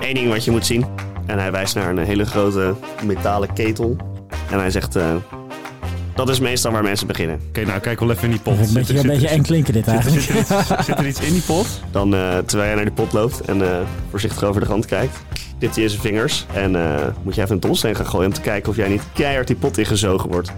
één ding wat je moet zien. En hij wijst naar een hele grote metalen ketel. En hij zegt, eh, dat is meestal waar mensen beginnen. Oké, nou kijk wel even in die pot. Een Zit er- beetje, een zit beetje eng klinken dit eigenlijk. Zit er iets- zit er iets in die pot? Dan, eh, terwijl jij naar die pot loopt en eh, voorzichtig over de rand kijkt, dipt hij in zijn vingers. En eh, moet je even een dobbelsteen gaan gooien om te kijken of jij niet keihard die pot ingezogen wordt.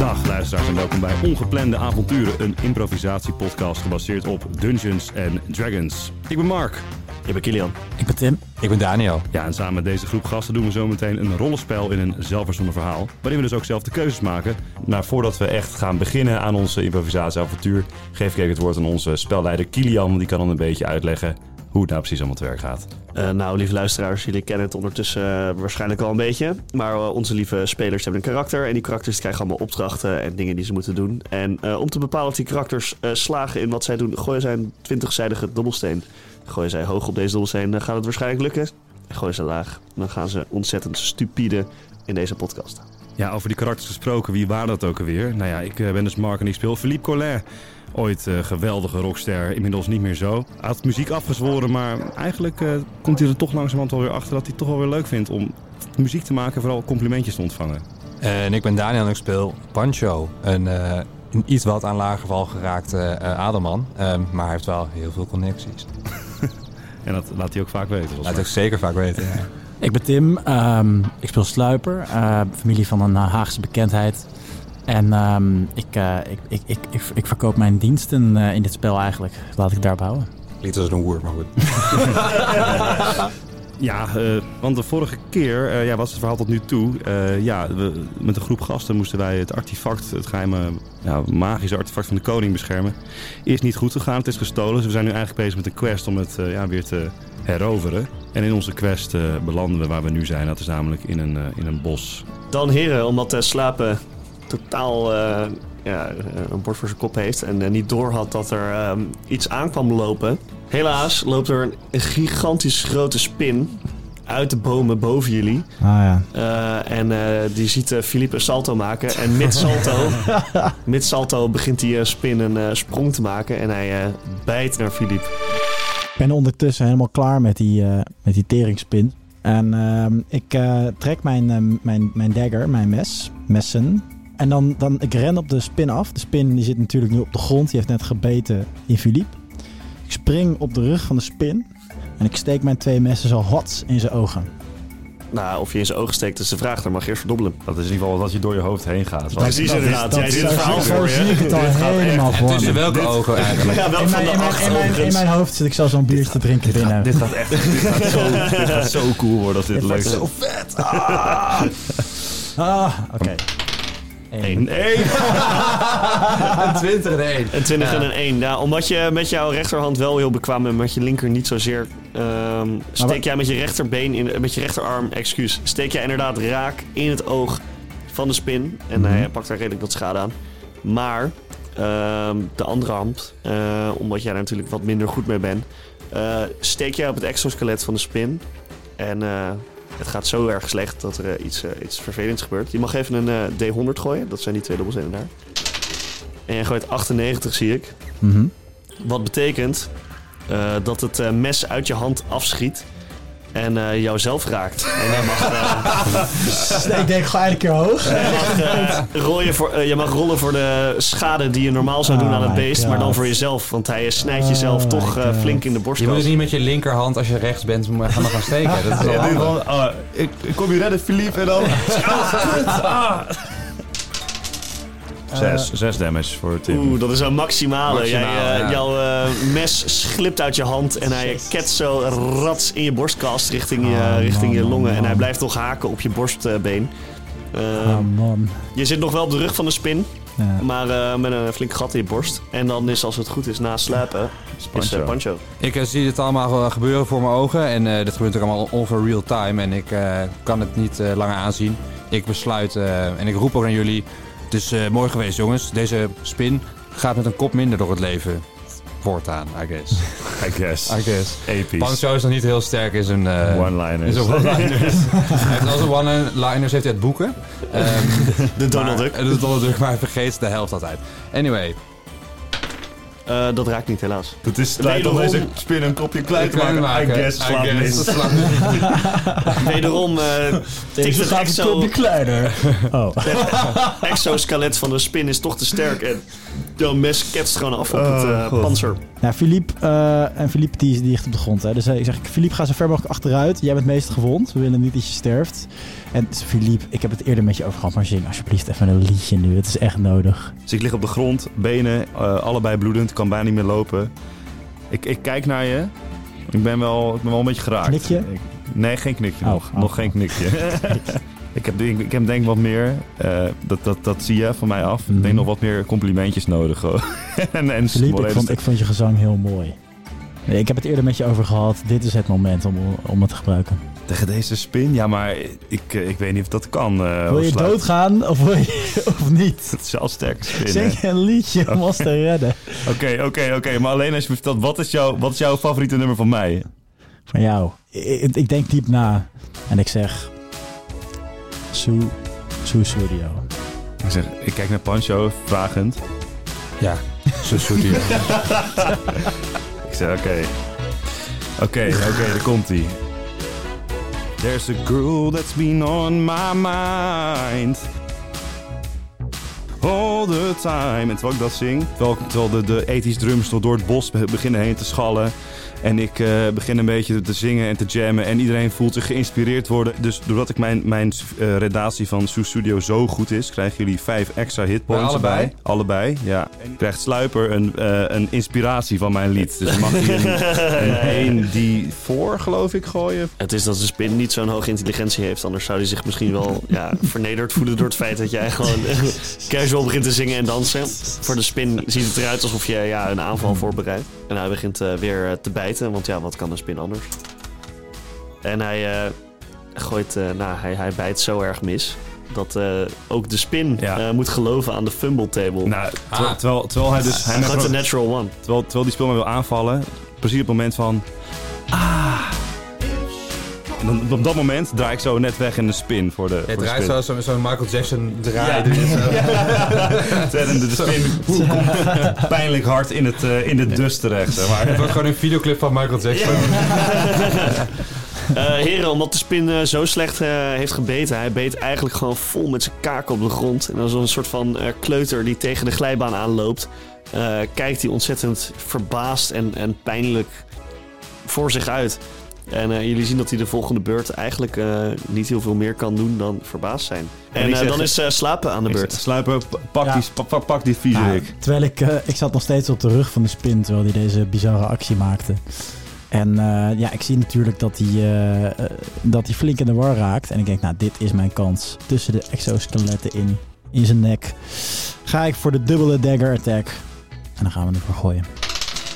Dag luisteraars en welkom bij Ongeplande Avonturen, een improvisatiepodcast gebaseerd op Dungeons and Dragons. Ik ben Mark. Je bent Kilian. Ik ben Tim. Ik ben Daniel. Ja, en samen met deze groep gasten doen we zo meteen een rollenspel in een zelfverzonnen verhaal. Waarin we dus ook zelf de keuzes maken. Maar voordat we echt gaan beginnen aan onze improvisatieavontuur, geef ik even het woord aan onze spelleider Kilian. Die kan dan een beetje uitleggen hoe het nou precies allemaal te werk gaat. Eh, nou, lieve luisteraars, jullie kennen het ondertussen eh, waarschijnlijk al een beetje. Maar eh, onze lieve spelers hebben een karakter. En die karakters krijgen allemaal opdrachten en dingen die ze moeten doen. En om te bepalen of die karakters slagen in wat zij doen, gooien zij een 20-zijdige dobbelsteen. Gooien zij hoog op deze dobbelsteen, dan gaat het waarschijnlijk lukken. En gooien ze laag, dan gaan ze ontzettend stupide in deze podcast. Ja, over die karakters gesproken, wie waren dat ook alweer? Nou ja, ik eh, ben dus Mark en ik speel Philippe Collin. Ooit eh, geweldige rockster, inmiddels niet meer zo. Hij had muziek afgezworen, maar eigenlijk eh, komt hij er toch langzamerhand wel weer achter dat hij het toch wel weer leuk vindt om muziek te maken en vooral complimentjes te ontvangen. En ik ben Daniel en ik speel Pancho. Een, een iets wat aan lager val geraakte adelman. Ehm, maar hij heeft wel heel veel connecties. En dat laat hij ook vaak weten. Laat mij. ik zeker vaak weten. ja. Ik ben Tim. Ehm, ik speel Sluiper. eh, familie van een eh, Haagse bekendheid. En ehm, ik, eh, ik, ik, ik, ik, ik verkoop mijn diensten eh, in dit spel eigenlijk. Laat ik daarop houden. Klinkt als een woer, maar goed. Ja, eh, want de vorige keer eh, ja, was het verhaal tot nu toe. eh, ja, we, met een groep gasten moesten wij het artefact, het geheime ja, magische artefact van de koning beschermen. Is niet goed gegaan, het is gestolen. Dus we zijn nu eigenlijk bezig met een quest om het ja, weer te heroveren. En in onze quest eh, belanden we waar we nu zijn. Dat is namelijk in een, eh, in een bos. Dan heren, omdat uh, Slapen totaal eh, ja, een bord voor zijn kop heeft en niet door had dat er ehm, iets aan kwam lopen. Helaas loopt er een, een gigantisch grote spin uit de bomen boven jullie. Ah ja. Eh, en eh, die ziet eh, Philippe een salto maken. En mid salto, mid salto begint die eh, spin een sprong te maken. En hij eh, bijt naar Philippe. Ben ondertussen helemaal klaar met die, eh, met die teringspin. En ehm, ik eh, trek mijn, ehm, mijn, mijn dagger, mijn mes, messen. En dan, dan ik ren op de spin af. De spin die zit natuurlijk nu op de grond. Die heeft net gebeten in Philippe. Ik spring op de rug van de spin. En ik steek mijn twee messen zo hot in zijn ogen. Nou, of je in zijn ogen steekt is de vraag. Daar mag je eerst verdobbelen. Dat is in ieder geval wat je door je hoofd heen gaat. Precies dat is- inderdaad. dat Jij is- ziet het verhaal voor je. zie ik het al Dit gaat helemaal voor. Tussen welke ogen eigenlijk? Ja, wel In van mijn, de in, mijn, achter in, mijn, in overigens. mijn hoofd zit ik zo zo'n biertje te drinken binnen. Dit gaat echt dit gaat zo, dit gaat zo cool worden als dit Dit lukt. wordt zo vet. Ah, ah oké. Eén. Eén. Een 20 en 1. Een 20 en een 1. Ja, omdat je met jouw rechterhand wel heel bekwaam bent, met je linker niet zozeer. ehm, steek wat- jij met je rechterbeen, in, met je rechterarm, excuus. Steek jij inderdaad raak in het oog van de spin. En Mhm. hij pakt daar redelijk wat schade aan. Maar ehm, de andere hand, eh, omdat jij er natuurlijk wat minder goed mee bent, eh, steek jij op het exoskelet van de spin. En eh, het gaat zo erg slecht dat er eh, iets, eh, iets vervelends gebeurt. Je mag even een eh, D100 gooien. Dat zijn die twee dobbelstenen daar. En je gooit 98, zie ik. Mhm. Wat betekent dat het mes uit je hand afschiet en eh jouzelf raakt. En je mag, eh, ik denk gewoon een keer hoog. je mag, eh, rollen voor, je mag rollen voor de schade die je normaal zou doen Oh aan het beest, maar dan voor jezelf. Want hij snijdt jezelf Oh toch eh, flink in de Je moet dus niet met je linkerhand als je rechts bent maar gaan nog gaan steken. Dat is wel Ja, ah, ik, ik kom je redden, Philippe, en dan... Zes, zes damage voor Tim. Oeh, dat is een maximale. Jij, eh, ja. Jouw eh, mes glipt uit je hand en hij ketst zo rats in je borstkast richting je, Oh, richting je man, longen. En hij blijft nog haken op je borstbeen. Eh, Oh man. Je zit nog wel op de rug van de spin, Ja. maar eh, met een flink gat in je borst. En dan is, als het goed is, na slapen, is Pancho. eh, Pancho. Ik eh, zie dit allemaal eh, gebeuren voor mijn ogen. En eh dit gebeurt ook allemaal over real time. En ik eh, kan het niet eh, langer aanzien. Ik besluit eh, en ik roep ook naar jullie. Het is eh, mooi geweest, jongens. Deze spin gaat met een kop minder door het leven. Voortaan, I guess. I guess. I guess. Episch. Pancho is nog niet heel sterk in zijn... eh, One-liners. in zijn one-liners. hij heeft zijn one-liners heeft hij uit boeken. Ehm, De Donald Duck. De Donald Duck, maar hij vergeet de helft altijd. Anyway, Eh, dat raakt niet, helaas. Dat is lijkt om deze spin een kopje klein te maken. I guess. slaat I guess. mis. Dat slaat. Wederom eh tikt het exo, kleiner. Oh. exoskelet van de spin is toch te sterk. En jouw mes ketst gewoon af op het Oh, eh, panzer. Nou, Philippe, eh, en Philippe die, die ligt op de grond. Hè. Dus ik zeg, Philippe, ga zo ver mogelijk achteruit. Jij bent het meest gewond. We willen niet dat je sterft. En Philippe, ik heb het eerder met je over gehad, maar zing alsjeblieft even een liedje nu. Het is echt nodig. Dus ik lig op de grond, benen eh, allebei bloedend, kan bijna niet meer lopen. Ik, ik kijk naar je. Ik ben wel, ik ben wel een beetje geraakt. Knikje? Ik- nee, geen knikje Oh, nog. oh, nog oh. geen knikje. ik, heb, ik, ik heb denk wat meer, eh, dat, dat, dat zie je van mij af. Ik Mhm. denk nog wat meer complimentjes nodig. hoor. en, en Philippe, ik vond, ik vond je gezang heel mooi. Ik heb het eerder met je over gehad. Dit is het moment om, om het te gebruiken. Tegen deze spin? Ja, maar ik, eh, ik weet niet of dat kan. eh, wil je doodgaan of, wil je, of niet? Het is sterke spin. Zing een liedje om ons te redden. Oké, oké, oké. Maar alleen als je me vertelt, wat is, jouw, wat is jouw favoriete nummer van mij? Van jou. Ik, ik denk diep na. En ik zeg... Sue, Sue Studio. Ik, zeg, ik kijk naar Pancho, vragend. Ja, zo zoet hier. Ik zeg, oké. Oké, oké, daar komt hij. There's a girl that's been on my mind. All the time. En terwijl ik dat zing, terwijl, de, de ethisch drums door het bos be- beginnen heen te schallen. En ik eh, begin een beetje te zingen en te jammen. En iedereen voelt zich geïnspireerd worden. Dus doordat ik mijn, mijn eh, redatie van Sue Studio zo goed is, krijgen jullie vijf extra hitpoints Maar allebei? erbij. Allebei, ja. En krijgt Sluiper een, eh, een inspiratie van mijn lied. Dus mag hij een, een 1 die voor, geloof ik, gooien. Het is dat de spin niet zo'n hoge intelligentie heeft. Anders zou hij zich misschien wel ja, vernederd voelen door het feit dat jij gewoon casual begint te zingen en dansen. Voor de spin ziet het eruit alsof je ja, een aanval voorbereidt. En hij begint eh, weer te bijten, want ja, wat kan een spin anders? En hij eh, gooit, eh, nou, hij, hij bijt zo erg mis. Dat eh, ook de spin Ja. eh, moet geloven aan de fumble table. Nou, terwijl, Ah. terwijl, terwijl hij dus... Hij een- een natural one. terwijl, terwijl die speel mij wil aanvallen, precies op het moment van... Ah! En dan, op dat moment draai ik zo net weg in de spin voor de, Het voor draait spin. zo zo'n zo'n Michael Jackson draai. Ja. Dus, eh, de, de spin komt pijnlijk hard in, het, eh, in de dust terecht. Zeg maar. Het wordt gewoon een videoclip van Michael Jackson. Eh, heren, omdat de spin zo slecht heeft gebeten. Hij beet eigenlijk gewoon vol met zijn kaak op de grond. En dan zo'n soort van eh, kleuter die tegen de glijbaan aanloopt. eh, kijkt hij ontzettend verbaasd en, en pijnlijk voor zich uit. En eh, jullie zien dat hij de volgende beurt eigenlijk eh, niet heel veel meer kan doen dan verbaasd zijn. En eh, zeg- dan is eh, slapen aan de beurt. p- pak, Ja. die, pak, pak die viezerik. Terwijl ik, eh, ik zat nog steeds op de rug van de spin terwijl hij deze bizarre actie maakte. En eh, ja, ik zie natuurlijk dat hij, dat hij flink in de war raakt. En ik denk, nou, dit is mijn kans. Tussen de exoskeletten in, in zijn nek. Ga ik voor de dubbele dagger attack. En dan gaan we ervoor gooien.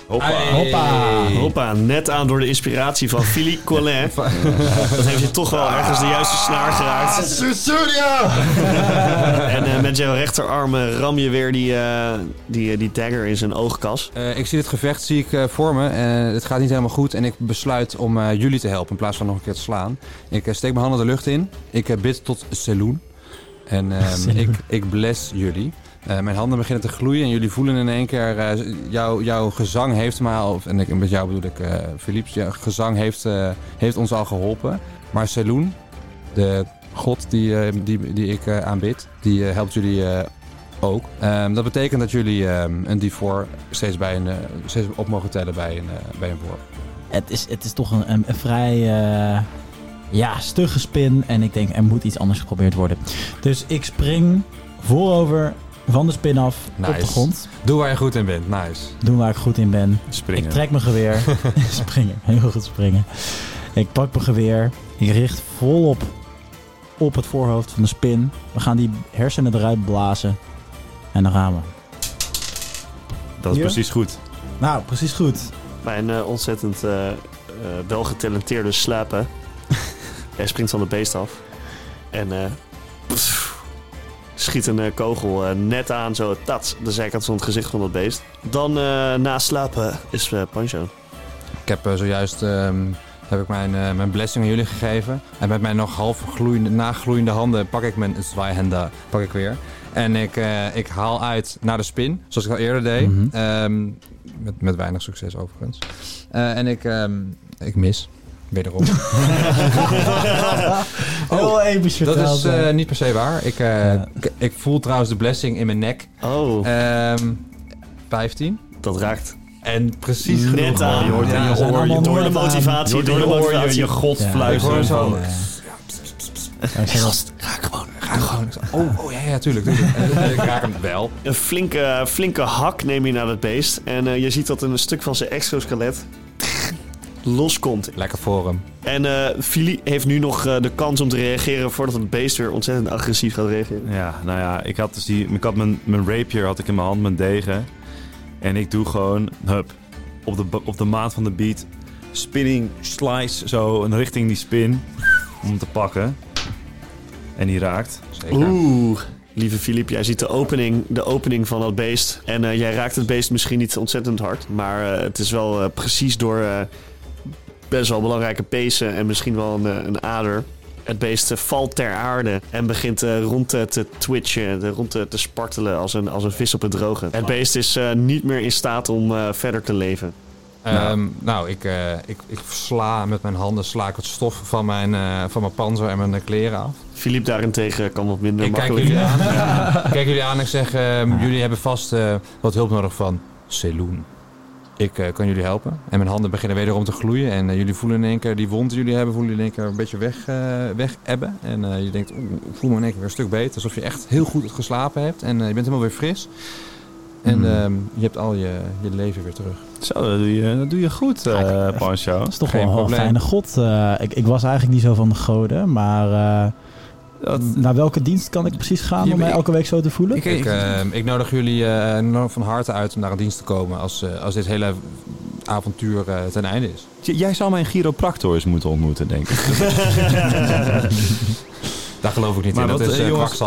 Hoppa. Hoppa. Hoppa, net aan door de inspiratie van Philippe Collin. Dat heeft je toch wel ergens de juiste snaar geraakt. En eh, met jouw rechterarm eh, ram je weer die, eh, die, die dagger in zijn oogkas. Eh, ik zie het gevecht zie ik, eh, voor me. en het gaat niet helemaal goed. En ik besluit om eh, jullie te helpen in plaats van nog een keer te slaan. Ik steek mijn handen de lucht in. Ik bid tot Seloen. En ehm, ik, ik bless jullie. Eh, mijn handen beginnen te gloeien en jullie voelen in één keer... eh, jouw, gezang heeft me al... En ik, met jou bedoel ik eh Philips. Jouw gezang heeft, heeft ons al geholpen. Maar Seloen, de god die, die, die ik aanbid... die helpt jullie ook. Ehm, dat betekent dat jullie ehm, een D4 steeds, bij een, steeds op mogen tellen bij een, bij een worp. Het is, het is toch een, een, een vrij ja, stugge spin. En ik denk, er moet iets anders geprobeerd worden. Dus ik spring voorover van de spin af op de Nice. grond. Doe waar je goed in bent. Nice. Doen waar ik goed in ben. Springen. Ik trek mijn geweer. springen, heel goed springen. Ik pak mijn geweer. Ik richt volop op het voorhoofd van de spin. We gaan die hersenen eruit blazen. En dan gaan we. Dat is Hier? precies goed. Nou, precies goed. Mijn eh, ontzettend eh, eh, welgetalenteerde slapen. Hij springt van de beest af. En eh, schiet een eh, kogel eh, net aan, zo tats, de zijkant van het gezicht van dat beest. Dan eh, na slapen is eh, Pancho. Ik heb zojuist ehm, heb ik mijn, eh, mijn blessing aan jullie gegeven. En met mijn nog half gloeiende, nagloeiende handen pak ik mijn zwaaihanda pak ik weer. En ik, eh, ik haal uit naar de spin, zoals ik al eerder deed. Mhm. Ehm, met, met weinig succes overigens. Eh, en ik, ehm, ik mis. Wederom. Heel episch Dat is eh, hè. niet per se waar. Ik, eh, Ja. ik, ik voel trouwens de blessing in mijn nek. Oh, Ehm 15. dat raakt En precies net genoeg. aan. Je hoort- Ja, je hoort- allemaal door de motivatie, door de hoor je motivatie. je god Ja. fluisteren Ik hoor zo- Ja. Dat- raak gewoon. Ga gewoon. Oh, oh ja, ja, tuurlijk. tuurlijk. Ik raak hem wel. Een flinke, flinke hak neem je naar het beest. En eh, je ziet dat een stuk van zijn exoskelet loskomt. Lekker voor hem. En eh Philly heeft nu nog eh, de kans om te reageren voordat het beest weer ontzettend agressief gaat reageren. Ja, nou ja, ik had dus die, ik had mijn, mijn rapier had ik in mijn hand, mijn degen. En ik doe gewoon, hup, op de, op de maat van de beat, spinning slice, zo een richting die spin, om hem te pakken. En die raakt. Zeker. Oeh, lieve Filip, jij ziet de opening, de opening van dat beest. En eh, jij raakt het beest misschien niet ontzettend hard. Maar eh, het is wel precies door eh, best wel belangrijke pezen en misschien wel een, eh, een ader. Het beest eh, valt ter aarde en begint eh, rond te, twitchen, rond te, te spartelen als een, als een vis op het droge. Het beest is niet meer in staat om verder te leven. Ehm, nou, ik, ik, ik sla met mijn handen sla ik het stof van mijn, van mijn panzer en mijn kleren af. Filip daarentegen kan wat minder Ik kijk makkelijk. jullie aan. Ik kijk jullie aan en ik zeg, ehm, jullie hebben vast wat hulp nodig van Celoen. Ik eh, kan jullie helpen. En mijn handen beginnen wederom te gloeien. En eh, jullie voelen in één keer die wond die jullie hebben, voelen jullie in één keer een beetje weg, eh weg ebben. En eh, je denkt, oeh, ik voel me in één keer weer een stuk beter. Alsof je echt heel goed geslapen hebt. En eh, je bent helemaal weer fris. En Mm. ehm, je hebt al je, je leven weer terug. Zo, dat doe je, dat doe je goed, eh Pancho. Dat is toch Geen wel een probleem. fijne god. Eh, ik, ik was eigenlijk niet zo van de goden, maar eh, Dat, naar welke dienst kan ik precies gaan om mij elke week zo te voelen? Ik, ik, ehm, ik nodig jullie eh, enorm van harte uit om naar een dienst te komen als, eh, als dit hele avontuur eh, ten einde is. J- jij zou mijn chiropractor eens moeten ontmoeten, denk ik. Daar geloof ik niet Maar in. Dat wat, is eh, uh, jongens-.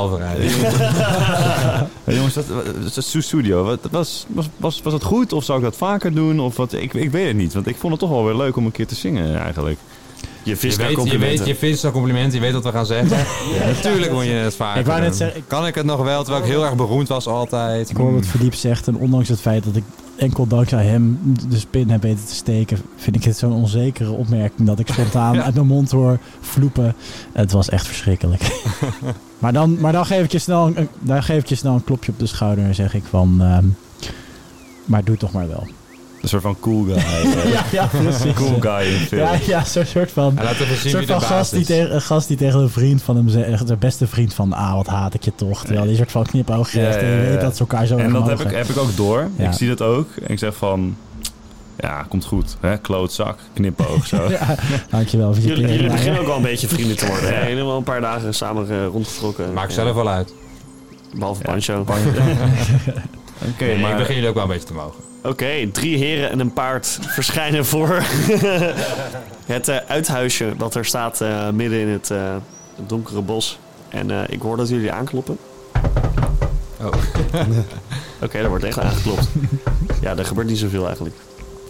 Ja, jongens, dat, dat, dat studio, wat, was, was, was, was het goed of zou ik dat vaker doen? Of wat, ik, ik weet het niet, want ik vond het toch wel weer leuk om een keer te zingen eigenlijk. Je vist daar weet, je complimenten. weet, je vindt een compliment, je weet wat we gaan zeggen. Ja, natuurlijk moet je het vaker Ik wou net zeggen, ik- Kan ik het nog wel, terwijl ik heel erg beroemd was altijd. Ik hoor wat Philippe zegt en ondanks het feit dat ik enkel dankzij hem de spin heb weten te steken, vind ik het zo'n onzekere opmerking dat ik spontaan Ja. uit mijn mond hoor vloepen. Het was echt verschrikkelijk. maar, dan, maar dan, geef ik je snel een, dan geef ik je snel een klopje op de schouder en zeg ik van, ehm, maar doe toch maar wel. Een soort van cool guy. eh, ja, ja, precies. cool guy in film. Ja, ja zo'n soort van... Zien Een wie soort de van gast die, tegen, een gast die tegen een vriend van hem zegt, de beste vriend van, ah, wat haat ik je toch. Terwijl die soort van knipoog Ja, geeft en je weet dat ze elkaar zo En dat heb ik, heb ik ook door. Ja. Ik zie dat ook. En ik zeg van, ja, komt goed. Hè? Klootzak, knipoog zo. Ja, dankjewel voor je Jullie, jullie beginnen ook wel een beetje vrienden te worden. hè? Helemaal een paar dagen samen eh, rondgetrokken. Maakt Ja. zelf wel uit. Behalve Ja. Pancho. Oké, Nee, maar... ik begin jullie ook wel een beetje te mogen. Oké, drie heren en een paard verschijnen voor het eh, uithuisje dat er staat eh, midden in het, eh, het donkere bos. En ik hoor dat jullie aankloppen. Oh. Oké, er wordt echt aangeklopt. ja, er gebeurt niet zoveel eigenlijk.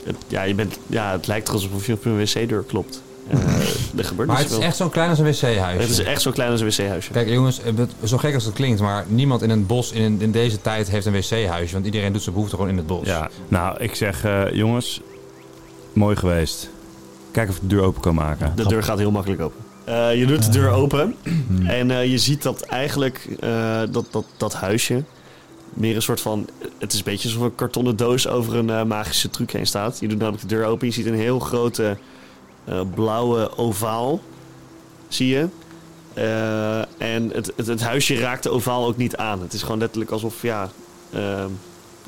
Het, ja, je bent, ja, het lijkt er alsof je op een wc-deur klopt. Eh, er gebeurt Maar het is echt zo'n klein als een wc-huisje. Het is echt zo klein als een wc-huisje. Kijk jongens, zo gek als het klinkt, maar niemand in een bos in, in deze tijd heeft een wc-huisje. Want iedereen doet zijn behoefte gewoon in het bos. Ja, nou, ik zeg, eh, jongens, mooi geweest. Kijk of ik de deur open kan maken. De deur gaat heel makkelijk open. Eh, je doet de deur open en eh, je ziet dat eigenlijk eh, dat, dat, dat huisje meer een soort van... Het is een beetje alsof een kartonnen doos over een eh, magische truc heen staat. Je doet namelijk de deur open je ziet een heel grote blauwe ovaal. Zie je? Eh, en het, het, het huisje raakt de ovaal ook niet aan. Het is gewoon letterlijk alsof, ja... ehm,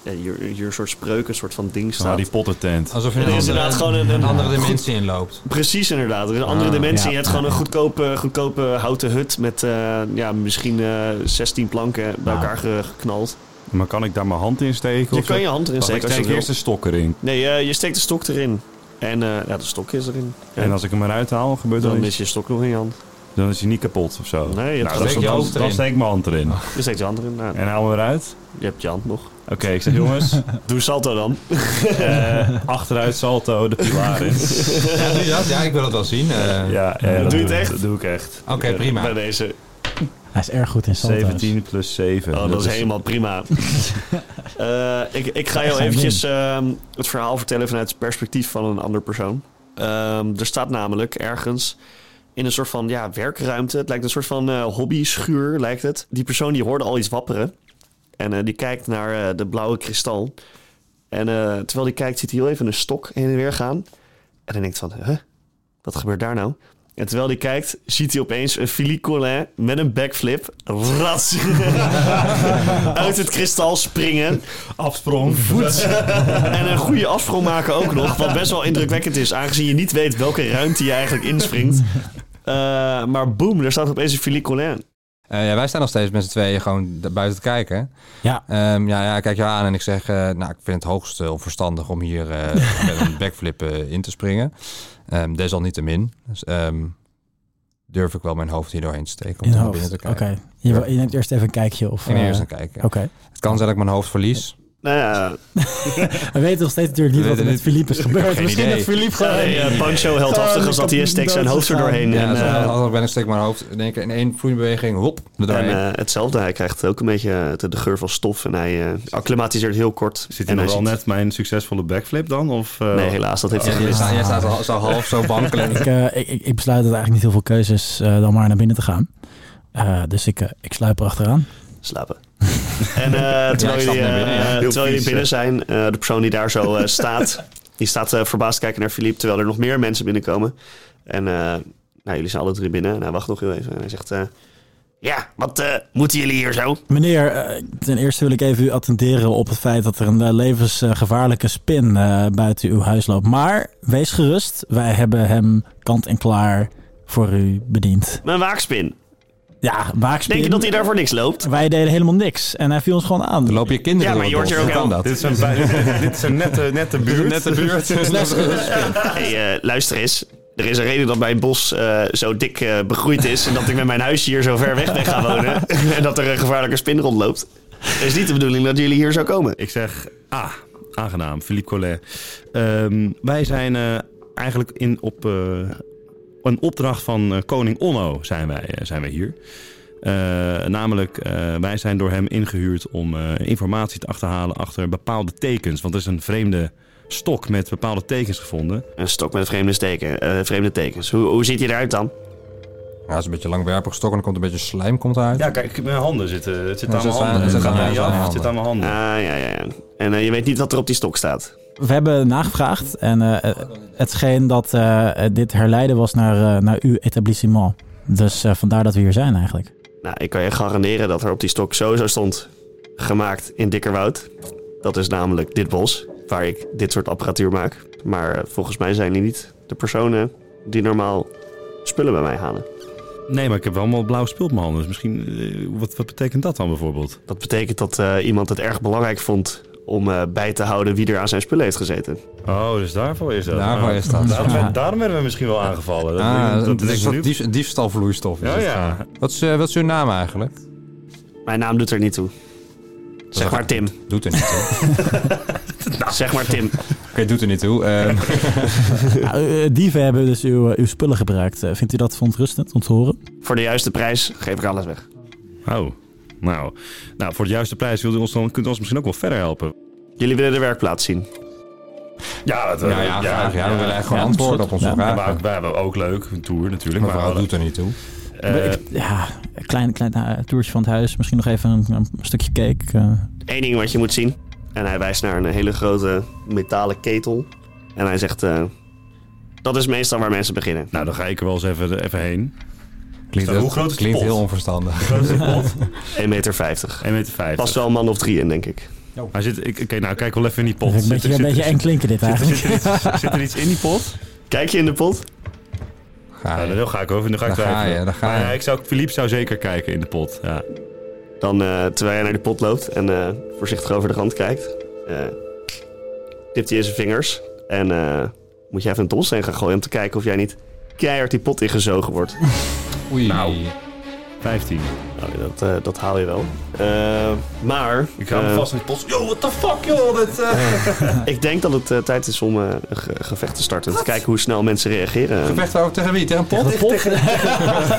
ja hier, hier een soort spreuk, een soort van ding staat. Harry Potter tent. Alsof je Er in een is andere, inderdaad gewoon een- andere goed- dimensie inloopt. Precies inderdaad. Er is een andere Ah, dimensie. ja. je hebt gewoon een goedkope, goedkope houten hut met eh, ja, misschien eh 16 planken bij elkaar ge- geknald. Maar kan ik daar mijn hand in steken? Je of kan zo? je hand erin steken ik als je steek eerst de stok erin. Nee, eh, je steekt de stok erin. En eh, ja, de stok is erin. Ja, En als ik hem eruit haal, gebeurt er dan is je stok nog in je hand. Dan is hij niet kapot of zo. Nee, je hebt nou, gewoon- dan, steek je dan, dan erin. steek ik mijn hand erin. Je steekt je hand erin. Nou, En haal hem eruit. je hebt je hand nog. Oké, ik zeg jongens, Doe salto dan. eh, achteruit salto, de pilaar in. Ja, doe je dat? Ja, ik wil het wel zien. Eh, Ja, Doe je het echt? Dat doe ik echt. Oké, prima. Bij deze. Hij is erg goed in salto's. 17 plus 7. Oh, dat is helemaal prima. Eh, ik, ik ga jou eventjes ehm, het verhaal vertellen vanuit het perspectief van een ander persoon. Ehm, er staat namelijk ergens in een soort van ja, werkruimte. Het lijkt een soort van eh, hobby-schuur, lijkt het. Die persoon die hoorde al iets wapperen. En eh, die kijkt naar eh, de blauwe kristal. En eh, terwijl die kijkt, ziet hij heel even een stok heen en weer gaan. En dan denkt van, huh? Wat gebeurt daar nou? En terwijl hij kijkt, ziet hij opeens een Philippe Collin met een backflip. Rats. uit het kristal springen. afsprong. En een goede afsprong maken ook nog. Wat best wel indrukwekkend is, aangezien je niet weet welke ruimte je eigenlijk inspringt. Eh, maar boem, er staat opeens een Philippe Collin. Eh, ja, wij staan nog steeds met z'n tweeën gewoon buiten te kijken. Ja, Ehm, ja, ja, ik kijk je aan en ik zeg, eh, nou, ik vind het hoogst eh, onverstandig om hier eh, met een backflip in te springen. Ehm desalniettemin dus, ehm, durf ik wel mijn hoofd hier doorheen te steken om in naar binnen hoofd. te Oké. kijken. Je, wil- je neemt eerst even een kijkje. Of, Ik neem eerst een kijken. Oké. Het kan zijn dat ik mijn hoofd verlies. Nou ja, We weten nog steeds natuurlijk niet wat er met. Philippe is gebeurd. Geen Misschien idee. dat Philippe gewoon... nee, uh, Pancho heldhaftig als dat hij steekt zijn hoofd er doorheen. Ja, En, eh, als ben ik steek mijn hoofd in één keer in één vloeiende beweging, hop, en eh, hetzelfde, hij krijgt ook een beetje eh, de, de geur van stof. En hij eh, acclimatiseert heel kort. Zit en hij nog wel ziet- net mijn succesvolle backflip dan? Of, eh, Nee, helaas, dat heeft hij Ja, jij, gemist. staat, jij staat al- zo half zo wankelen. Ik, eh, ik, ik, ik besluit dat eigenlijk niet heel veel keuzes eh, dan maar naar binnen te gaan. Eh, dus ik, eh, ik sluip erachteraan. Slapen. En eh, terwijl stap jullie, binnen, ja. eh, terwijl jullie binnen zijn, eh, de persoon die daar zo eh, staat, die staat eh, verbaasd kijken naar Philippe, terwijl er nog meer mensen binnenkomen. En eh, nou, jullie zijn alle drie binnen en hij wacht nog heel even. En hij zegt, eh, ja, wat eh, moeten jullie hier zo? Meneer, eh, ten eerste wil ik even u attenderen op het feit dat er een levensgevaarlijke spin eh, buiten uw huis loopt. Maar wees gerust, wij hebben hem kant en klaar voor u bediend. Mijn waakspin. Ja. Denk je dat hij daar voor niks loopt? Wij deden helemaal niks en hij viel ons gewoon aan. Dan loop je kinderen Ja, maar je hoort ook dat? Dit is een, dit is een nette, nette buurt. Nette buurt. hey, eh, luister eens. Er is een reden dat mijn bos eh, zo dik eh, begroeid is. En dat ik met mijn huisje hier zo ver weg ben gaan wonen. en dat er een gevaarlijke spin rondloopt. Het is niet de bedoeling dat jullie hier zo komen. Ik zeg, ah, aangenaam, Philippe Collet. Ehm, wij zijn eh, eigenlijk in, op eh, een opdracht van eh, koning Onno zijn wij, eh, zijn wij hier. Eh, namelijk, eh, wij zijn door hem ingehuurd om eh, informatie te achterhalen achter bepaalde tekens. Want er is een vreemde stok met bepaalde tekens gevonden. Een stok met vreemde, steken, eh, vreemde tekens. Hoe, hoe ziet hij eruit dan? Ja, het is een beetje langwerpig stok en er komt een beetje slijm komt eruit. Ja, kijk, mijn handen zitten. Het zit aan mijn handen. het zit gaat aan- niet het zit aan af. je Het zit aan mijn handen. Ah, ja, ja, ja. En je weet niet wat er op die stok staat. We hebben nagevraagd en eh, het scheen dat eh, dit herleiden was naar, eh, naar uw etablissement. Dus eh, vandaar dat we hier zijn eigenlijk. Nou, ik kan je garanderen dat er op die stok sowieso stond... gemaakt in Dikkerwoud. Dat is namelijk dit bos, waar ik dit soort apparatuur maak. Maar eh, volgens mij zijn die niet de personen die normaal spullen bij mij halen. Nee, maar ik heb wel allemaal blauw spul op mijn handen. Dus misschien, eh, wat, wat betekent dat dan bijvoorbeeld? Dat betekent dat eh, iemand het erg belangrijk vond om eh, bij te houden wie er aan zijn spullen heeft gezeten. Oh, dus daarvoor is dat. Daarvoor is dat. Daarom, Ja. daarom werden we misschien wel aangevallen. Dat, Ah, dat, dat, dat is nu- dief, diefstalvloeistof. is Ja, ja. Wat is, eh, wat is uw naam eigenlijk? Mijn naam doet er niet toe. Zeg maar Tim. Doet er niet toe. Zeg maar Tim. Oké, doet er niet toe. Ehm, eh, dieven hebben dus uw, uw spullen gebruikt. Vindt u dat verontrustend om te horen? Voor de juiste prijs geef ik alles weg. Oh, nou. nou, voor de juiste prijs wilt u ons dan, kunt u ons misschien ook wel verder helpen. Jullie willen de werkplaats zien. Ja, dat, ja, ja, graag. Ja, we willen echt gewoon antwoorden op onze vragen. maar wij hebben ook leuk, een tour natuurlijk. Maar Maar, vooral doet er niet toe. eh, Ik- ja, een klein, klein eh, toertje van het huis. Misschien nog even een, een stukje cake. eh. Eén ding wat je moet zien. En hij wijst naar een hele grote metalen ketel. En hij zegt... eh, dat is meestal waar mensen beginnen. nou, dan ga ik er wel eens even, even heen. Klinkt, hoe groot is de klinkt pot? heel onverstandig. Groot is de pot? 1,50 meter. 50. 1,50 meter. Past wel een man of drie in, denk ik. Hij zit, ik, oké, nou, kijk wel even in die pot. een beetje, Zit- een zit- beetje eng klinken dit eigenlijk. Zit, er iets, zit er iets in die pot? Kijk je in de pot? Ga Ja, je. dat ga ik over. Dan ga ik Daar ga je, daar ga Maar je. ja, ik zou, Philippe zou zeker kijken in de pot. Ja. Dan, eh, terwijl hij naar die pot loopt en eh, voorzichtig over de rand kijkt... eh, tipt hij in zijn vingers. En eh, moet je even een tolsteen gaan gooien om te kijken of jij niet keihard die pot ingezogen wordt. Oei. Nou. 15. Nou, dat, eh, dat haal je wel. Eh, maar Ik hou me eh, vast in het post. Yo, what the fuck, joh. Dat, eh. ik denk dat het eh, tijd is om eh, een ge- gevecht te starten. Te kijken hoe snel mensen reageren. Gevecht ook tegen wie? Tegen een pot?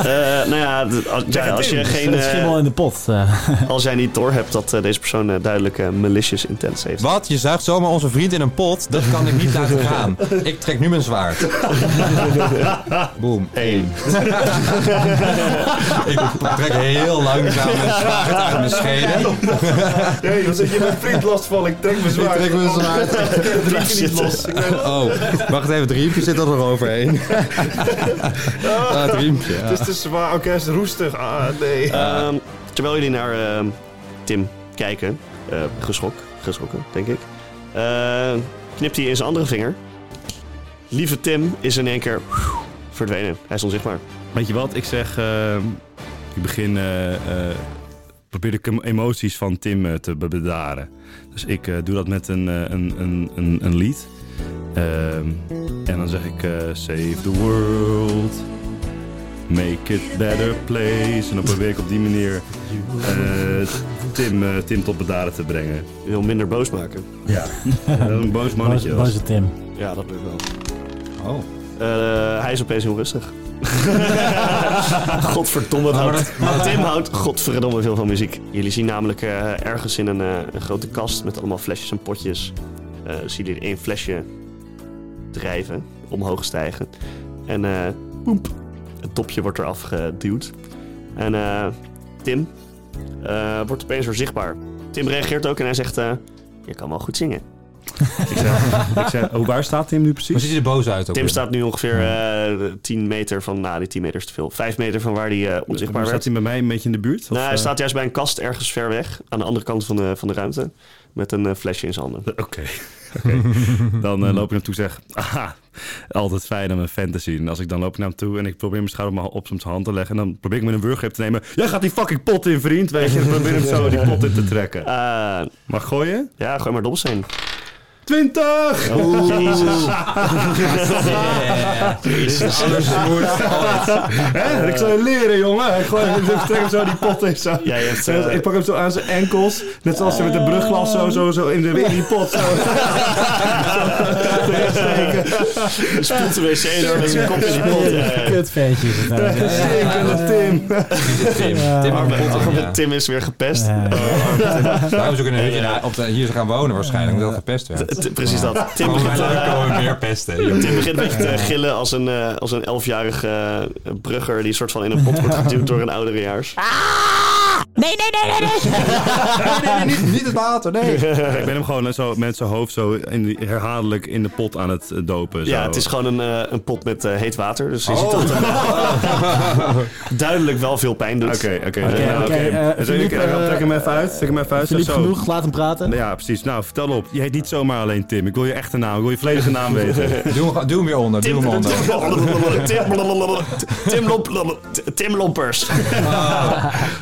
Eh, nou ja, als, ja, als je geen... Het schimmel in de pot. eh. als jij niet door hebt dat eh, deze persoon duidelijk eh, malicious intents heeft. Wat? Je zuigt zomaar onze vriend in een pot? Dat kan ik niet laten gaan. Ik trek nu mijn zwaard. Boom. Eén. Ik trek heel langzaam mijn zwaard uit mijn. Nee, dan zit je mijn vriend last van. Ik trek mijn zwaard. Ik trek mijn zwaard. Ik trek niet los. Oh, wacht even. Het riempje zit er nog overheen. Ah, het riempje. ja. Het is te zwaar. Oké, het is roestig. Ah, nee. Ehm, terwijl jullie naar ehm, Tim kijken, eh, geschrok, geschrokken, denk ik, eh, knipt hij in zijn andere vinger. Lieve Tim is in één keer verdwenen. Hij is onzichtbaar. Weet je wat? Ik zeg... eh, ik begin... eh, eh, probeer de em- emoties van Tim eh, te be- bedaren. Dus ik eh, doe dat met een, eh, een, een, een, een lied. Ehm, en dan zeg ik... eh, Save the world. Make it better place. En dan probeer ik op die manier eh, Tim, eh, Tim tot bedaren te brengen. Je wil minder boos maken. Ja. een boos mannetje. Boze, boze Tim. Ja, dat lukt wel. Oh. Eh, hij is opeens heel rustig. Godverdomme, houdt, maar Tim houdt godverdomme veel van muziek. Jullie zien namelijk eh, ergens in een, eh, een grote kast met allemaal flesjes en potjes... zie je er één flesje drijven, omhoog stijgen. En poep, het topje wordt eraf geduwd. En Tim wordt opeens weer zichtbaar. Tim reageert ook en hij zegt... je kan wel goed zingen. Ik zeg, oh, waar staat Tim nu Maar precies? ziet hij er boos uit ook Tim weer? staat nu ongeveer eh 10 meter van... Nou, die 10 meter is te veel. 5 meter van waar hij eh, onzichtbaar Staat werd. hij bij mij een beetje in de buurt? Of, Nou, hij eh? staat juist bij een kast ergens ver weg. Aan de andere kant van de, van de ruimte. Met een eh, flesje in zijn handen. Oké. Oké. Dan eh, loop ik naartoe en zeg... Aha, altijd fijn om een fan te zien. En als ik dan loop ik naar hem toe en ik probeer mijn schouder op, op zijn hand te leggen... en dan probeer ik met een wurggreep te nemen... Jij gaat die fucking pot in, vriend, weet je. En dan probeer ik hem zo die pot in te trekken. Eh, Mag gooien? ja, gooi maar dobbelsteen. 20! Jezus. Dit is de allersmoed Hè? Ik zal je leren, jongen. Ik, gooi, ik trek hem zo die pot in zo. Jij hebt, eh, ik pak hem zo aan zijn enkels. Net zoals ze met de brugglas zo, zo, zo in, de, in die pot. Zo. Spoelt de wc door met zijn kop in die pot. Is het eigenlijk. Stinkende Tim. Tim. Ja. Tim Tim is weer gepest. Ja. Daarom is ook in een hutje na- op de, hier gaan wonen waarschijnlijk, omdat het gepest werd. Precies dat. Tim begint, wij eh, meer pesten. Tim begint een beetje te gillen als een, eh, als een elfjarige eh, brugger... die soort van in een pot wordt geduwd door een ouderejaars. Nee, nee, nee, nee, nee. Nee, niet, niet het water, nee. Ik ben hem gewoon zo, met zijn hoofd zo in die- herhaaldelijk in de pot aan het eh, dopen. Zo. Ja, het is gewoon een, eh, een pot met eh, heet water. Dus je ziet dat het eh, duidelijk wel veel pijn doet. Oké, oké. Nou, eh, Dus ik- eh, Trek hem even uit. Trek hem even uit. Philippe zo. genoeg, laat hem praten. Ja, precies. Nou, vertel op. Je heet niet zomaar alleen Tim. Ik wil je echte naam. Ik wil je volledige naam weten. Doe hem, doe hem weer onder, doe Tim, hem onder. Tim, Tim, Tim Lompers.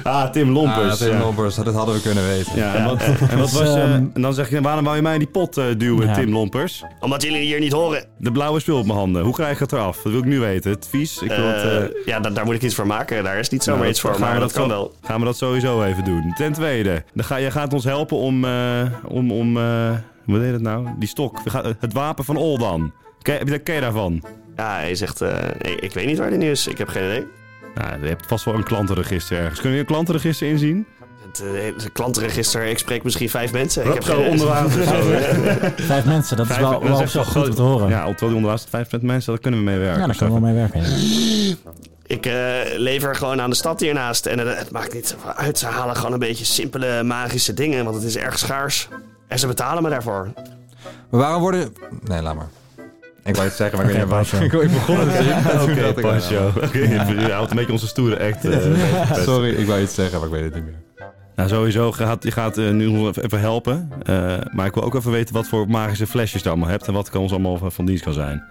Ah, Tim Lompers. Ah, Tim ja. Lompers, dat hadden we kunnen weten. Ja, en wat, en wat was je... ehm, En dan zeg je, waarom wou je mij in die pot eh, duwen, Ja. Tim Lompers? Omdat jullie hier niet horen. De blauwe spul op mijn handen. Hoe krijg ik het eraf? Dat wil ik nu weten. Het vies. Ik wil het, eh, Eh, ja, da- daar moet ik iets voor maken. Daar is niet zomaar nou, iets voor, gaan maar we dat kan wel. Gaan we dat sowieso even doen. Ten tweede, dan ga, je gaat ons helpen om... eh, om, om eh, wat heet het nou? Die stok. Het wapen van Oldan. Ken, je ken je daarvan? Ja, hij zegt, eh, ik, ik weet niet waar die nu is. Ik heb geen idee. Nou, je hebt vast wel een klantenregister ergens. Kun je een klantenregister inzien? Het, eh, het klantenregister, ik spreek misschien vijf mensen. Ik heb zo geen onder water. zo. Vijf mensen, dat is Vijf- wel, is wel wel goed om te horen. Ja, Ja, terwijl die onder water staat, 5% mensen, daar kunnen we mee werken. daar kan wel mee werken. ja. Ik eh, lever gewoon aan de stad hiernaast. En het, het maakt niet uit. Ze halen gewoon een beetje simpele magische dingen. Want het is erg schaars. En ze betalen me daarvoor. Maar waarom worden... Nee, laat maar. Ik wou het zeggen, maar ik weet niet. Pancho. Ik, begon het niet. Oké, Pancho. Oké, je houdt een beetje onze stoere act. eh, Sorry, ik wou iets zeggen, maar ik weet het niet meer. Nou, sowieso gaat je gaat eh, nu even helpen. Eh, maar ik wil ook even weten wat voor magische flesjes je allemaal hebt en wat kan ons allemaal van dienst kan zijn.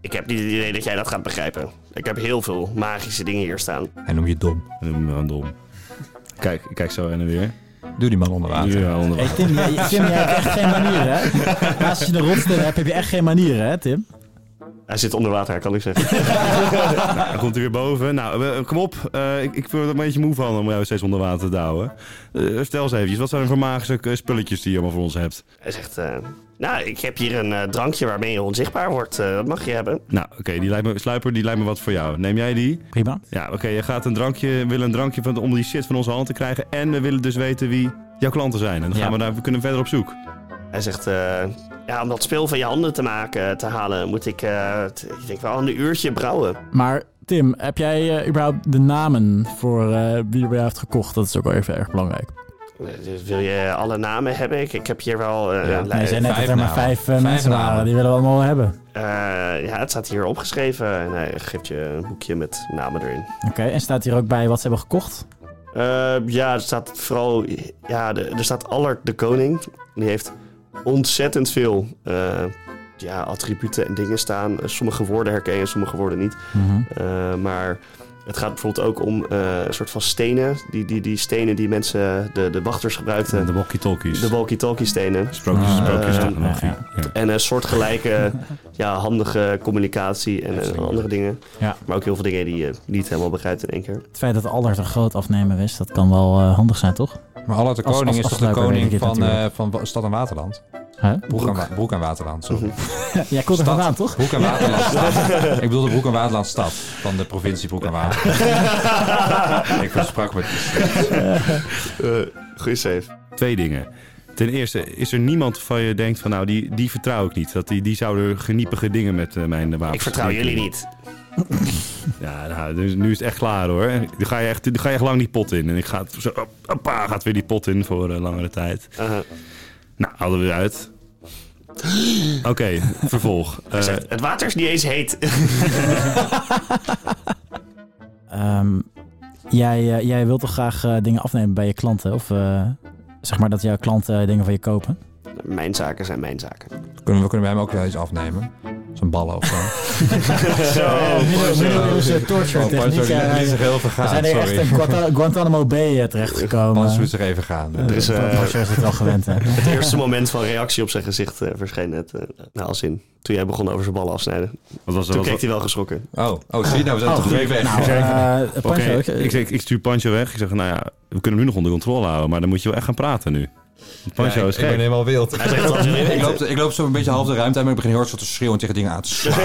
Ik heb niet het idee dat jij dat gaat begrijpen. Ik heb heel veel magische dingen hier staan. Hij noem je dom. Dan noem gewoon dom. Kijk, ik kijk zo en weer. Doe die man onder water. Ja, onder Hey, Tim, jij, Tim, jij hebt echt geen manieren, hè? Naast als je een rotstem hebt, heb je echt geen manieren, hè, Tim? Hij zit onder water, kan ik zeggen. Nou, dan komt hij weer boven. Nou, we- kom op. Eh, ik, ik word er een beetje moe van om jou steeds onder water te douwen. Eh, stel eens eventjes, wat zijn er voor magische eh, spulletjes die je allemaal voor ons hebt? Hij zegt, eh, nou, ik heb hier een eh, drankje waarmee je onzichtbaar wordt. Eh, dat mag je hebben. Nou, oké, die lijkt me, Sluiper, die lijkt me wat voor jou. Neem jij die? Prima. Ja, oké, je gaat een drankje, we willen een drankje van, om die shit van onze hand te krijgen. En we willen dus weten wie jouw klanten zijn. En dan gaan Ja. we daar, we kunnen verder op zoek. Hij zegt, eh, ja, om dat speel van je handen te maken, te halen, moet ik, eh, ik denk wel een uurtje brouwen. Maar Tim, heb jij eh, überhaupt de namen voor eh, wie er jou heeft gekocht? Dat is ook wel even erg belangrijk. Dus wil je alle namen hebben? Ik, ik heb hier wel eh, Ja. Nee, je zei net dat er maar vijf, Vijf mensen namen. waren. Die willen we allemaal hebben. Eh, ja, het staat hier opgeschreven en hij geeft je een boekje met namen erin. Oké, en staat hier ook bij wat ze hebben gekocht? Eh, ja, er staat vooral, ja, de- er staat Allard de Koning. Die heeft ontzettend veel eh, ja, attributen en dingen staan. Sommige woorden herken je, sommige woorden niet. Mhm. Eh, maar het gaat bijvoorbeeld ook om eh, een soort van stenen. Die, die, die stenen die mensen, de, de wachters gebruikten. De walkie-talkies. De walkie-talkie stenen. Sprookjes, Ah, sprookjes, eh, technologie. ja, Ja. En een soortgelijke, ja, handige communicatie en eh, andere dingen. Ja. Maar ook heel veel dingen die je niet helemaal begrijpt in één keer. Het feit dat Allard een groot afnemer is, dat kan wel eh, handig zijn, toch? Maar Allard de Als- Koning als is toch de koning van, eh, van Stad en Waterland? Broek, en, Wa- Broek en Waterland, sorry. Jij komt er vandaan, toch? Broek en Waterland stad. Ik bedoelde Broek en Waterland stad van de provincie Broek en Waterland. ik versprak me. Eh goeie save. Twee dingen. Ten eerste, is er niemand van je denkt van nou, die, die vertrouw ik niet. Dat die, die zouden geniepige dingen met eh, mijn wapens Ik vertrouw jullie niet. Ja, nou, dus nu is het echt klaar hoor. Dan ga je echt, dan ga je echt lang die pot in. En ik ga zo, oppa, gaat weer die pot in voor eh, langere tijd. Aha. Nou, hadden we uit. Oké, vervolg. Eh, zegt, het water is niet eens heet. Ehm, jij, eh, jij wilt toch graag eh, dingen afnemen bij je klanten? Of eh, zeg maar dat jouw klanten dingen van je kopen? Mijn zaken zijn mijn zaken. Kunnen we kunnen bij hem ook wel iets afnemen? Zo'n ballen of zo. Middeleeuwse torture techniek. eh, zich heel We vergaan, zijn hier echt in Guanta- Guantanamo Bay eh, terechtgekomen. Anders moet zich even gaan. Er is, eh, Pastor is het wel gewend, hè? Het eerste moment van reactie op zijn gezicht eh, verscheen net. eh, nou, als in toen jij begon over zijn ballen afsnijden. wat was Toen wat, keek hij wel geschrokken. Oh, oh, zie je nou, we zijn Oh, toch weer weg. Nou, eh, Pancho, ik- ik, zeg, ik stuur Pancho weg. Ik zeg, nou ja, we kunnen hem nu nog onder controle houden. Maar dan moet je wel echt gaan praten nu. Pancho Ja, is ik, ik ben helemaal wild. Hij zegt dat ik, loop, ik loop zo een beetje half de ruimte uit, maar ik begin heel hard zo te schreeuwen en tegen dingen aan te slaan.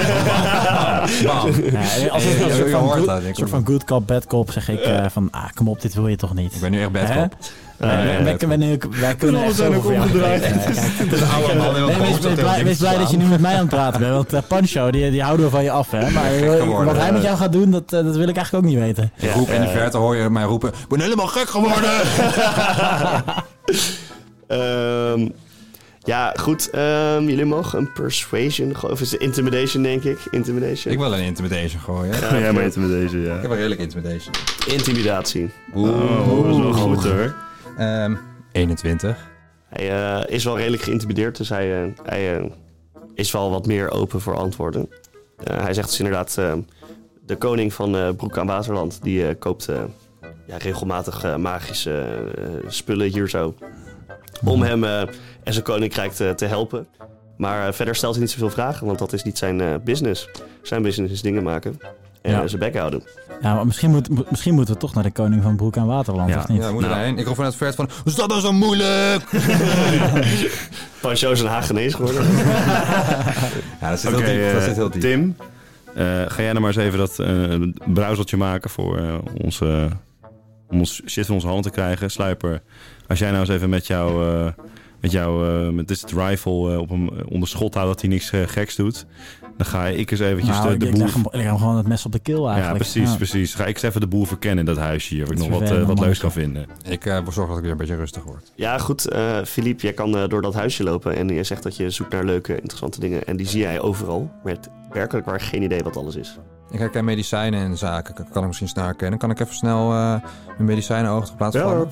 Bam, bam. Ja, als een, Je- je- soort van, good, dat, ik- soort van good cop, bad cop zeg ik eh, van, ah, kom op, dit wil je toch niet? Ik ben nu echt bad cop. Wij- Eh, wij- wij, kunnen nu- wij kunnen ook omgedraaid. Het is allemaal Nee, wees, wees blij, dat je nu met mij aan het praten bent. Want eh, Pancho, die, die houden we van je af. Hè? Maar eh, geworden. wat hij met jou gaat doen, dat, dat wil ik eigenlijk ook niet weten. Ik roep in de verte, hoor je mij roepen, ik ben helemaal gek geworden. Ehm, ja, goed. ehm, jullie mogen een persuasion gooien. Of is het intimidation, denk ik? Intimidation. ik wil een intimidation gooien. Ja, bent met deze, ja. Ik heb een redelijk intimidation. Intimidatie. Oh, dat is wel goed hoor. Ehm 21. Hij eh, is wel redelijk geïntimideerd, dus hij, eh, hij eh, is wel wat meer open voor antwoorden. Eh, hij zegt dus inderdaad, eh, de koning van eh, Broek aan Waterland, die eh, koopt eh, ja, regelmatig magische eh, spullen hier zo. Om hem eh, en zijn koninkrijk te, te helpen. Maar eh, verder stelt hij niet zoveel vragen, want dat is niet zijn eh, business. Zijn business is dingen maken en Ja. zijn bek houden. Ja, maar misschien, moet, misschien moeten we toch naar de koning van Broek en Waterland, Ja. of niet? Ja, moet Nou. Ik roep vanuit het vert van, hoe is dat nou zo moeilijk? Pancho is een Hagenees geworden. Ja, dat zit Oké, heel diep. Dat zit heel diep. Tim, eh, ga jij nou maar eens even dat eh brouwseltje maken voor eh, onze, om ons shit van onze hand te krijgen. Sluiper, als jij nou eens even met jou, eh, met jou eh, met dit rifle eh, op hem onder schot houdt dat hij niks geks doet. Dan ga ik eens eventjes Nou, de, ik, de ik boel... leg, hem, ik leg hem gewoon het mes op de keel Ja, eigenlijk. precies, precies. Ga ik eens even de boel verkennen in dat huisje hier. Of ik nog wat, eh, wat leuks kan vinden. Ik eh zorg dat ik weer een beetje rustig word. Ja, goed. eh Philippe, jij kan eh, door dat huisje lopen en je zegt dat je zoekt naar leuke, interessante dingen. En die zie jij overal. Maar het werkelijk waar geen idee wat alles is. Ik herken medicijnen en zaken. Kan- ik misschien snel herkennen. Kan ik even snel eh mijn medicijnen oog geplaatst vallen?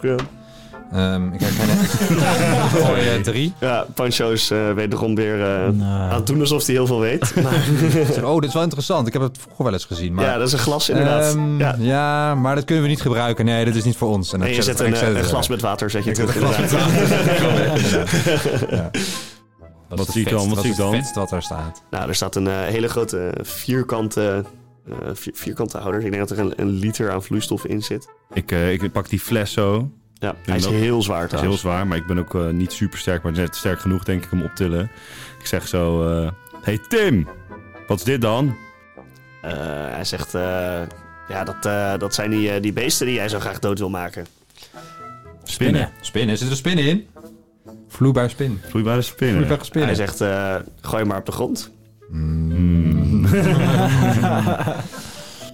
Ehm, ik herken het. Gooi eh, drie. Ja, Pancho is eh, wederom weer eh, Nou, aan het doen alsof hij heel veel weet. Maar, oh, dit is wel interessant. Ik heb het vroeger wel eens gezien. Maar, ja, dat is een glas inderdaad. Ehm, ja. ja. maar dat kunnen we niet gebruiken. Nee, dat is niet voor ons. En je zet het- een, glas met water zet je terug een glas met water. Ja. Wat is het zie ik vetst- dan? Wat zie ik dan? wat er staat? Nou, er staat een eh, hele grote vierkante, eh, vier- vierkante houder. Ik denk dat er een, een liter aan vloeistof in zit. Ik, eh, ik pak die fles zo. Ja, hij is heel zwaar is heel trouwens. zwaar, maar ik ben ook eh, niet super sterk, maar net sterk genoeg denk ik om op te tillen. Ik zeg zo, eh, hey Tim, wat is dit dan? Eh, hij zegt, eh, ja, dat, eh, dat zijn die, eh, die beesten die jij zo graag dood wil maken. Spinnen. Spinnen, zit er spinnen in? Vloeibaar spin. Vloeibare spinnen. Vloeibare spinnen. Hij zegt, eh, gooi maar op de grond. Mm.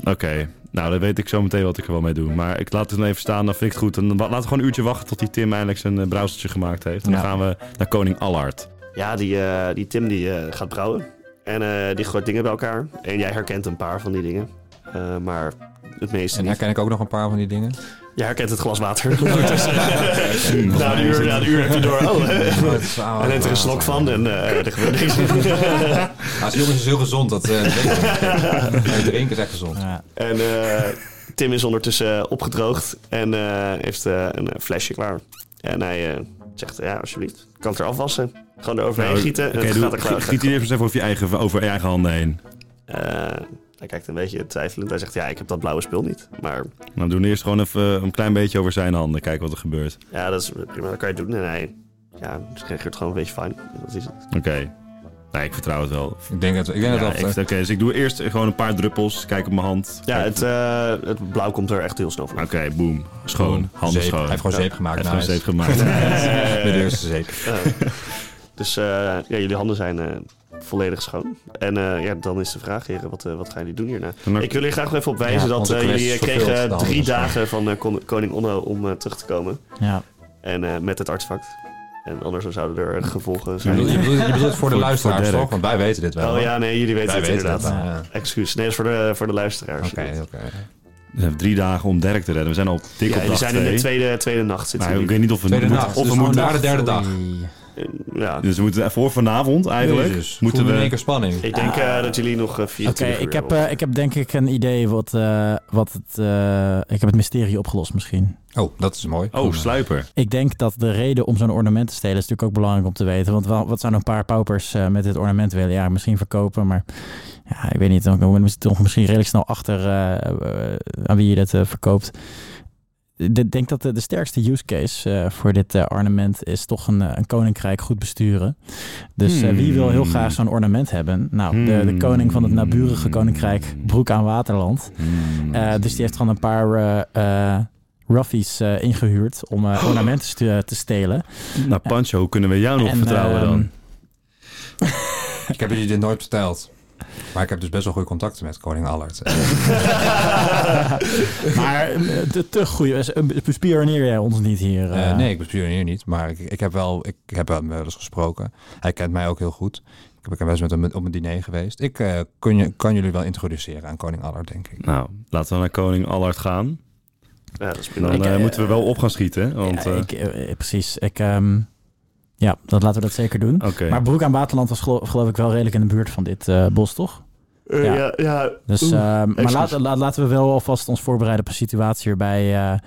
Oké, nou dan weet ik zo meteen wat ik er wel mee doe. Maar ik laat het dan even staan, dan vind ik het goed. En dan laten we gewoon een uurtje wachten tot die Tim eindelijk zijn uh, browsertje gemaakt heeft. En dan Ja. gaan we naar koning Allard. Ja, die, eh, die Tim die eh, gaat brouwen. En eh, die gooit dingen bij elkaar. En jij herkent een paar van die dingen. Eh, maar het meeste En niet. herken ik ook nog een paar van die dingen. Je herkent het glas water. na, een uur, na een uur heb je door. Oh, hij neemt er een slok van en eh, er gebeurt niks. Ah, die jongens is heel gezond. Dat eh, drinken. Is echt gezond. Ja. en eh, Tim is ondertussen opgedroogd en eh, heeft eh, een flesje klaar. En hij eh, zegt, ja, alsjeblieft, kan het er afwassen. Gewoon eroverheen Nou, gieten en Oké, het doe- gaat er klaar. giet hier eerst eens even over je eigen, over je eigen handen heen. Eh, hij kijkt een beetje twijfelend. Hij zegt, ja, ik heb dat blauwe spul niet. Maar Nou, doen we eerst gewoon even een klein beetje over zijn handen. Kijken wat er gebeurt. ja, dat is prima, dat kan je doen. En hij ja, reageert gewoon een beetje fijn. Dat is het. Oké. Nee, ik vertrouw het wel. Ik denk dat, ik denk Ja, dat dat... ik- Oké, dus ik doe eerst gewoon een paar druppels. Kijk op mijn hand. Ja, het, eh, het blauw komt er echt heel snel van. Oké, boom. Schoon. Handen zeep. schoon. Hij heeft gewoon zeep Hij gemaakt. heeft naar gewoon zeep gemaakt. Met de eerste zeep. Eh, dus eh, ja, jullie handen zijn eh, volledig schoon. En eh, ja, dan is de vraag, heren, wat, eh, wat gaan jullie doen hierna? Ik wil jullie graag even op wijzen Ja, dat eh, jullie kregen drie dagen van eh, kon- koning Onno om eh, terug te komen. Ja. En eh, met het artefact. En anders zouden er gevolgen Je zijn. bedoelt, je bedoelt, je bedoelt voor de Voor- luisteraars toch? Want wij weten dit wel. Oh hoor. ja, nee, jullie weten wij het weten inderdaad. het wel. ja. Excuus. Nee, dat is voor de, voor de luisteraars. Oké, oké. We hebben drie dagen om Dirk te redden. We zijn al dik Ja, op dag zijn in de twee. tweede, tweede nacht zitten ik weet niet of we Tweede moeten- nacht. Of Dus we moeten, naar de derde dag. Ja. dus we moeten voor vanavond eigenlijk. Jezus, moeten me in één we. keer spanning. Ik denk eh, dat jullie nog eh, Oké, 24 ik, heb, hebben. eh, ik heb denk ik een idee wat, eh, wat het... eh, ik heb het mysterie opgelost misschien. Oh, dat is mooi. Oh, sluiper. Ik denk dat de reden om zo'n ornament te stelen is natuurlijk ook belangrijk om te weten. Want wel- wat zouden een paar paupers eh, met dit ornament willen? Ja, misschien verkopen, maar ja, ik weet niet. Dan komen we toch misschien redelijk snel achter aan wie je dat eh, verkoopt. Ik denk dat de, de sterkste use case eh, voor dit eh, ornament is toch een, eh, een koninkrijk goed besturen. Dus wie wil heel graag zo'n ornament hebben? Nou, de, de koning van het naburige koninkrijk Broek aan Waterland. Hmm. Eh, dus die heeft gewoon een paar eh, eh, ruffies eh, ingehuurd om eh, ornamenten stu- te stelen. Nou, Pancho, hoe kunnen we jou nog En, vertrouwen ehm, dan? Ik heb jullie dit nooit verteld. Maar ik heb dus best wel goede contacten met koning Allard. maar eh, te, te goeie. eh, Bespioneer jij ons niet hier? eh? Eh, nee, ik hier niet. Maar ik, ik heb wel, ik, ik heb hem wel eens gesproken. Hij kent mij ook heel goed. Ik heb best met hem op een diner geweest. Ik eh, kun je, kan jullie wel introduceren aan koning Allard, denk ik. Nou, laten we naar koning Allard gaan. Ja, dat is Dan. Ik, eh, eh, moeten we wel op gaan schieten. Want, Ja, eh, ik, eh, precies. Ik, ehm, ja, dat laten we dat zeker doen. Oké. Maar Broek aan Waterland was gelo- geloof ik wel redelijk in de buurt van dit eh, bos, toch? Eh, ja. ja, ja, Dus, Oeh, ehm, maar excuus. laten, la- laten we wel alvast ons voorbereiden op een situatie waarbij eh,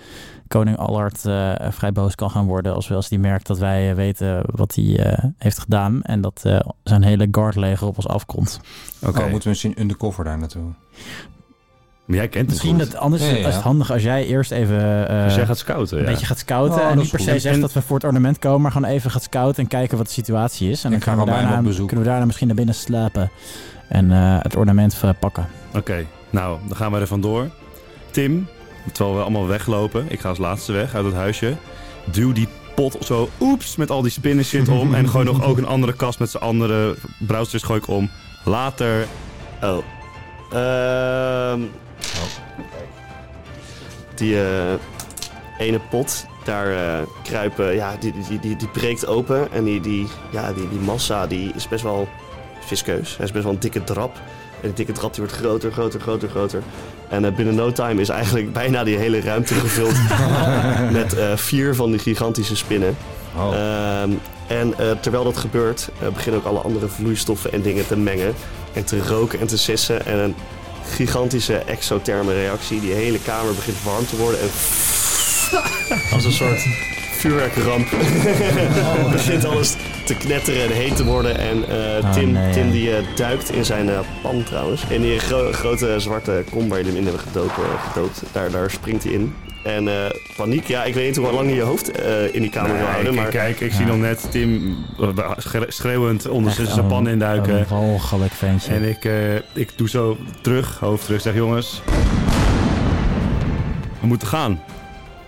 koning Allard eh, vrij boos kan gaan worden. Als, als die merkt dat wij eh, weten wat hij eh, heeft gedaan. En dat eh, zijn hele guardleger op ons afkomt. Oké. Oh, moeten we misschien undercover daar naartoe? Maar jij kent het Misschien goed. dat anders Ja, ja, ja. is het handig als jij eerst even eh, Dus jij gaat scouten, een ja. beetje gaat scouten. Oh, en niet per se zegt En- dat we voor het ornament komen, maar gewoon even gaat scouten en kijken wat de situatie is. En dan kunnen we, daarna, kunnen we daarna misschien naar binnen slapen en eh, het ornament eh, pakken. Oké, nou, dan gaan we er vandoor. Tim, terwijl we allemaal weglopen. Ik ga als laatste weg uit het huisje. Duw die pot zo, oeps, met al die spinnen shit om. en gooi nog ook een andere kast met z'n andere brouwsters gooi ik om. Later. Oh. Ehm Die eh, ene pot, daar eh, kruipen, ja, die, die, die, die breekt open. En die, die, ja, die, die massa die is best wel viskeus. Hij is best wel een dikke drap. En die dikke drap die wordt groter, groter, groter, groter. En eh, binnen no time is eigenlijk bijna die hele ruimte gevuld met vier van die gigantische spinnen. Oh. Ehm, en terwijl dat gebeurt, beginnen ook alle andere vloeistoffen en dingen te mengen. En te roken en te sissen. En gigantische exotherme reactie. Die hele kamer begint warm te worden. En als een soort vuurwerkramp begint alles te knetteren en heet te worden. En eh, Oh, Tim, nee, Tim die eh, duikt in zijn eh, pan trouwens. In die gro- grote zwarte kom waar je hem in hebben gedopen, gedoopt. Daar, daar springt hij in. En eh, paniek, ja, ik weet niet hoe lang je je hoofd eh, in die kamer wil Nee, houden. ik- Maar Kijk, ik zie nog net Tim eh, schre- schreeuwend onder Echt zijn pan induiken. Een walgelijk ventje. En ik, eh, ik doe zo terug, hoofd terug, zeg jongens. We moeten gaan.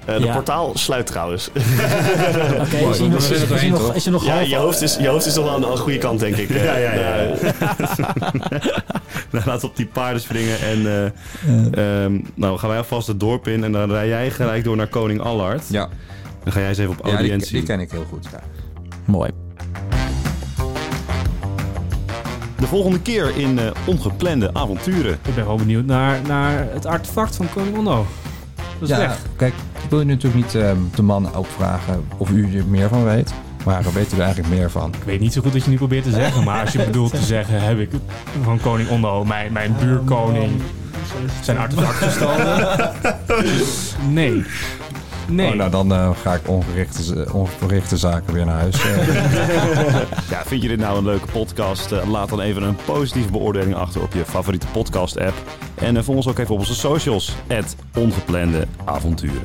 Eh, de Ja. portaal sluit trouwens. Oké, is hij nog, dan zijn we is, er nog, is hij nog ja, half... je hoofd, is, je hoofd is nog wel aan de goede kant, denk ik. Eh, Ja, ja, ja. eh, Dan laten we op die paarden springen en eh, ehm, nou gaan wij alvast het dorp in en dan rij jij gelijk door naar Koning Allard. Ja, Dan ga jij eens even op ja die, audiëntie. die ken ik heel goed. Ja. Mooi. De volgende keer in eh, Ongeplande Avonturen. Ik ben wel benieuwd naar, naar het artefact van koning Ondo. Dat is Ja, weg. kijk, wil je natuurlijk niet ehm, de man ook vragen of u er meer van weet. Maar we weten er eigenlijk meer van. Ik weet niet zo goed wat je nu probeert te zeggen, maar als je bedoelt te zeggen, heb ik van koning Ondo, mijn, mijn buurkoning, zijn artefact gestolen? Nee. Nee. Oh, nou, dan eh, ga ik ongerichte, zaken weer naar huis. Eh, Ja, vind je dit nou een leuke podcast? Eh, laat dan even een positieve beoordeling achter op je favoriete podcast app. En volg ons ook even op onze socials. Ongeplande Avonturen.